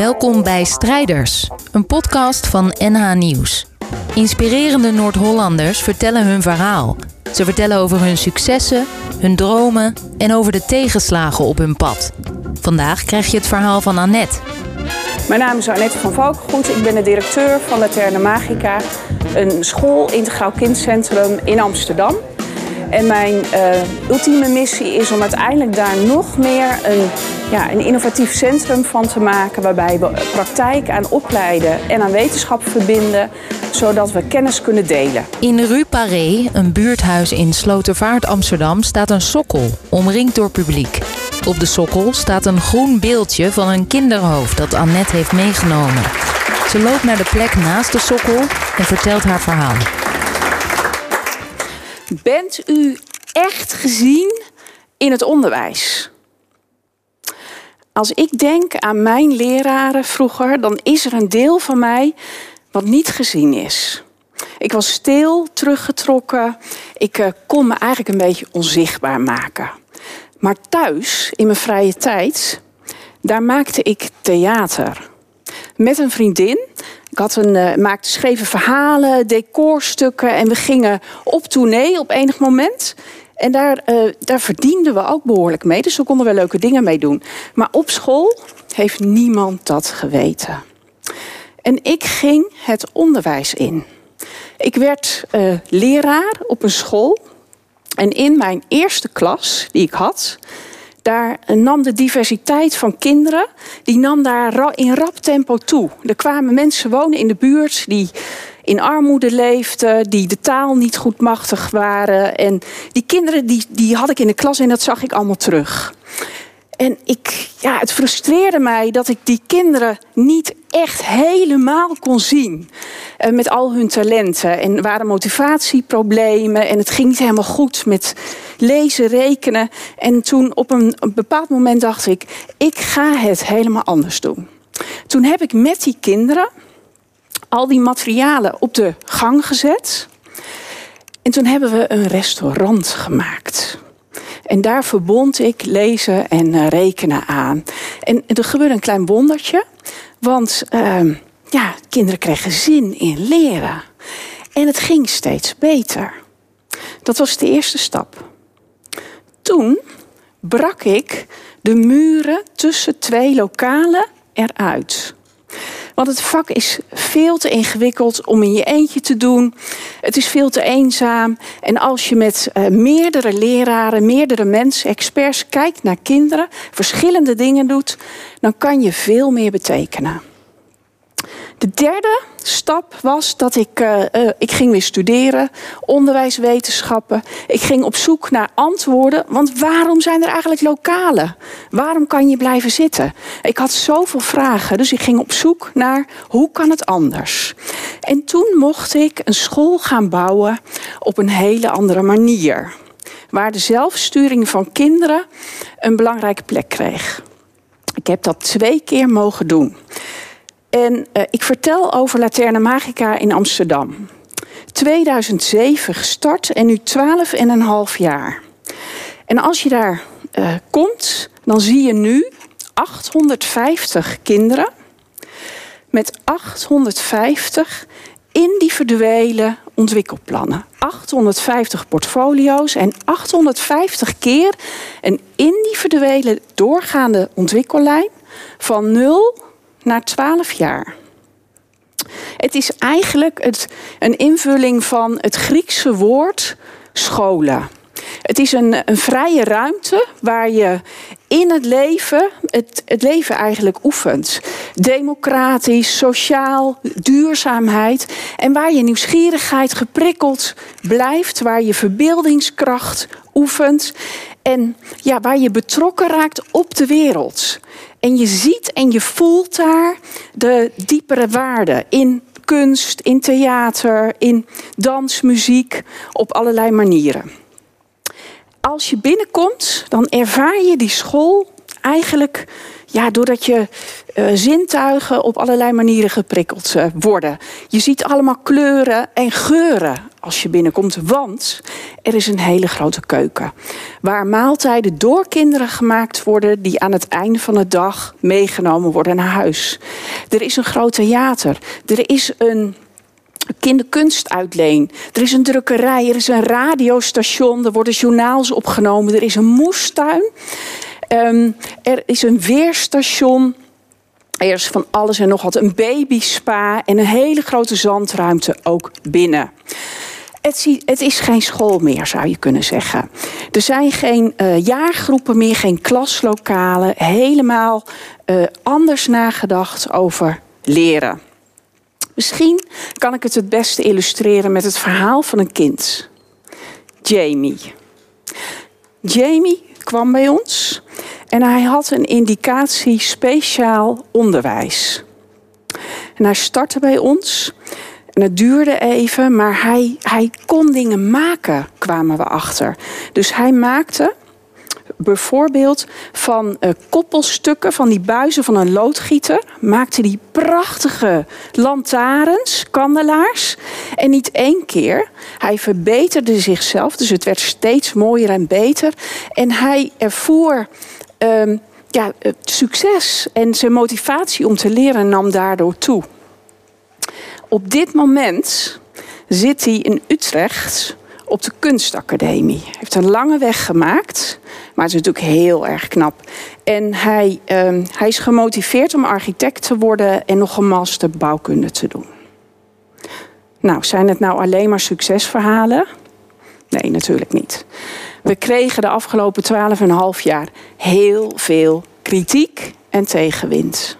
Welkom bij Strijders, een podcast van NH Nieuws. Inspirerende Noord-Hollanders vertellen hun verhaal. Ze vertellen over hun successen, hun dromen en over de tegenslagen op hun pad. Vandaag krijg je het verhaal van Annette. Mijn naam is Annette van Valkengoed. Ik ben de directeur van Laterne Magica, een school integraal kindcentrum in Amsterdam. En mijn uh, ultieme missie is om uiteindelijk daar nog meer een, ja, een innovatief centrum van te maken. Waarbij we praktijk aan opleiden en aan wetenschap verbinden. Zodat we kennis kunnen delen. In Rue Paré, een buurthuis in Slotervaart, Amsterdam, staat een sokkel, omringd door publiek. Op de sokkel staat een groen beeldje van een kinderhoofd dat Annette heeft meegenomen. Ze loopt naar de plek naast de sokkel en vertelt haar verhaal. Bent u echt gezien in het onderwijs? Als ik denk aan mijn leraren vroeger, dan is er een deel van mij wat niet gezien is. Ik was stil, teruggetrokken. Ik uh, kon me eigenlijk een beetje onzichtbaar maken. Maar thuis, in mijn vrije tijd, daar maakte ik theater. Met een vriendin. Ik had een, uh, maakte schreven verhalen, decorstukken en we gingen op tournee op enig moment. En daar, uh, daar verdienden we ook behoorlijk mee, dus we konden wel leuke dingen mee doen. Maar op school heeft niemand dat geweten. En ik ging het onderwijs in. Ik werd uh, leraar op een school. En in mijn eerste klas die ik had, daar nam de diversiteit van kinderen, die nam daar in rap tempo toe. Er kwamen mensen wonen in de buurt die in armoede leefden, die de taal niet goed machtig waren. En die kinderen die, die had ik in de klas en dat zag ik allemaal terug. En ik, ja, het frustreerde mij dat ik die kinderen niet echt helemaal kon zien. Uh, met al hun talenten. En er waren motivatieproblemen. En het ging niet helemaal goed met lezen, rekenen. En toen op een bepaald moment dacht ik: ik ga het helemaal anders doen. Toen heb ik met die kinderen al die materialen op de gang gezet. En toen hebben we een restaurant gemaakt. En daar verbond ik lezen en uh, rekenen aan. En er gebeurde een klein wondertje. Want uh, ja, kinderen kregen zin in leren. En het ging steeds beter. Dat was de eerste stap. Toen brak ik de muren tussen twee lokalen eruit. Want het vak is veel te ingewikkeld om in je eentje te doen. Het is veel te eenzaam. En als je met uh, meerdere leraren, meerdere mensen, experts kijkt naar kinderen, verschillende dingen doet, dan kan je veel meer betekenen. De derde stap was dat ik, uh, uh, ik ging weer studeren, onderwijswetenschappen. Ik ging op zoek naar antwoorden, want waarom zijn er eigenlijk lokalen? Waarom kan je blijven zitten? Ik had zoveel vragen, dus ik ging op zoek naar hoe kan het anders? En toen mocht ik een school gaan bouwen op een hele andere manier. Waar de zelfsturing van kinderen een belangrijke plek kreeg. Ik heb dat twee keer mogen doen. En uh, ik vertel over Laterne Magica in Amsterdam. 2007 gestart en nu 12,5 jaar. En als je daar uh, komt, dan zie je nu 850 kinderen met 850 individuele ontwikkelplannen. 850 portfolio's en 850 keer een individuele doorgaande ontwikkellijn van 0 naar 12 jaar. Het is eigenlijk het, een invulling van het Griekse woord scholen. Het is een, een vrije ruimte waar je in het leven het, het leven eigenlijk oefent. Democratisch, sociaal, duurzaamheid. En waar je nieuwsgierigheid geprikkeld blijft, waar je verbeeldingskracht oefent. En ja, waar je betrokken raakt op de wereld. En je ziet en je voelt daar de diepere waarden in kunst, in theater, in dans, muziek, op allerlei manieren. Als je binnenkomt, dan ervaar je die school eigenlijk ja, doordat je uh, zintuigen op allerlei manieren geprikkeld uh, worden. Je ziet allemaal kleuren en geuren als je binnenkomt, want er is een hele grote keuken. Waar maaltijden door kinderen gemaakt worden die aan het einde van de dag meegenomen worden naar huis. Er is een groot theater. Er is een kinderkunstuitleen. Er is een drukkerij, er is een radiostation, er worden journaals opgenomen, er is een moestuin. Um, er is een weerstation. Er is van alles en nog wat. Een babyspa en een hele grote zandruimte ook binnen. Het, is geen school meer, zou je kunnen zeggen. Er zijn geen uh, jaargroepen meer, geen klaslokalen. Helemaal uh, anders nagedacht over leren. Misschien kan ik het het beste illustreren met het verhaal van een kind. Jamie. Jamie kwam bij ons en hij had een indicatie speciaal onderwijs. En hij startte bij ons. En het duurde even, maar hij, hij kon dingen maken, kwamen we achter. Dus hij maakte bijvoorbeeld van uh, koppelstukken, van die buizen van een loodgieter, maakte die prachtige lantaarns, kandelaars. En niet één keer. Hij verbeterde zichzelf, dus het werd steeds mooier en beter. En hij ervoer um, ja, succes en zijn motivatie om te leren nam daardoor toe. Op dit moment zit hij in Utrecht op de kunstacademie. Hij heeft een lange weg gemaakt, maar het is natuurlijk heel erg knap. En hij, uh, hij is gemotiveerd om architect te worden en nog een master bouwkunde te doen. Nou, zijn het nou alleen maar succesverhalen? Nee, natuurlijk niet. We kregen de afgelopen 12,5 jaar heel veel kritiek en tegenwind.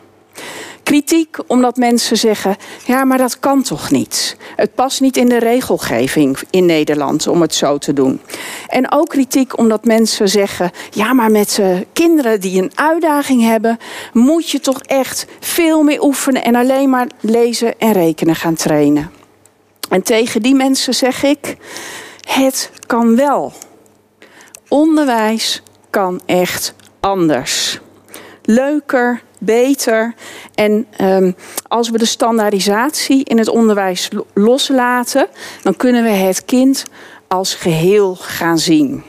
Kritiek omdat mensen zeggen: ja, maar dat kan toch niet? Het past niet in de regelgeving in Nederland om het zo te doen. En ook kritiek omdat mensen zeggen: ja, maar met uh, kinderen die een uitdaging hebben, moet je toch echt veel meer oefenen en alleen maar lezen en rekenen gaan trainen. En tegen die mensen zeg ik: het kan wel. Onderwijs kan echt anders. Leuker, beter. En um, als we de standaardisatie in het onderwijs loslaten, dan kunnen we het kind als geheel gaan zien.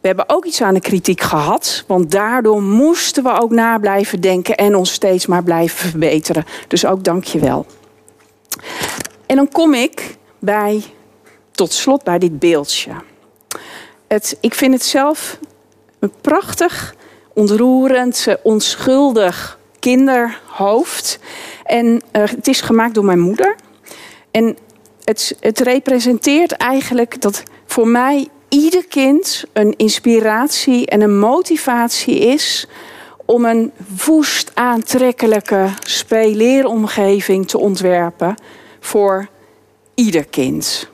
We hebben ook iets aan de kritiek gehad, want daardoor moesten we ook na blijven denken en ons steeds maar blijven verbeteren. Dus ook dank je wel. En dan kom ik bij, tot slot bij dit beeldje. Het, ik vind het zelf een prachtig ontroerend, eh, onschuldig kinderhoofd. En uh, het is gemaakt door mijn moeder. En het, het representeert eigenlijk dat voor mij ieder kind een inspiratie en een motivatie is om een woest aantrekkelijke speelleeromgeving te ontwerpen voor ieder kind.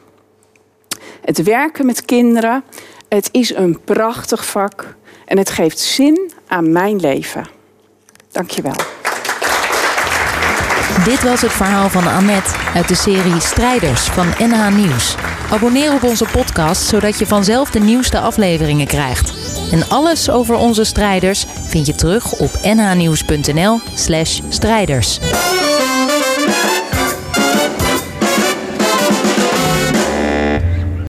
Het werken met kinderen, het is een prachtig vak. En het geeft zin aan mijn leven. Dankjewel. Dit was het verhaal van Annette uit de serie Strijders van NH Nieuws. Abonneer op onze podcast zodat je vanzelf de nieuwste afleveringen krijgt. En alles over onze strijders vind je terug op nhnieuws.nl/strijders.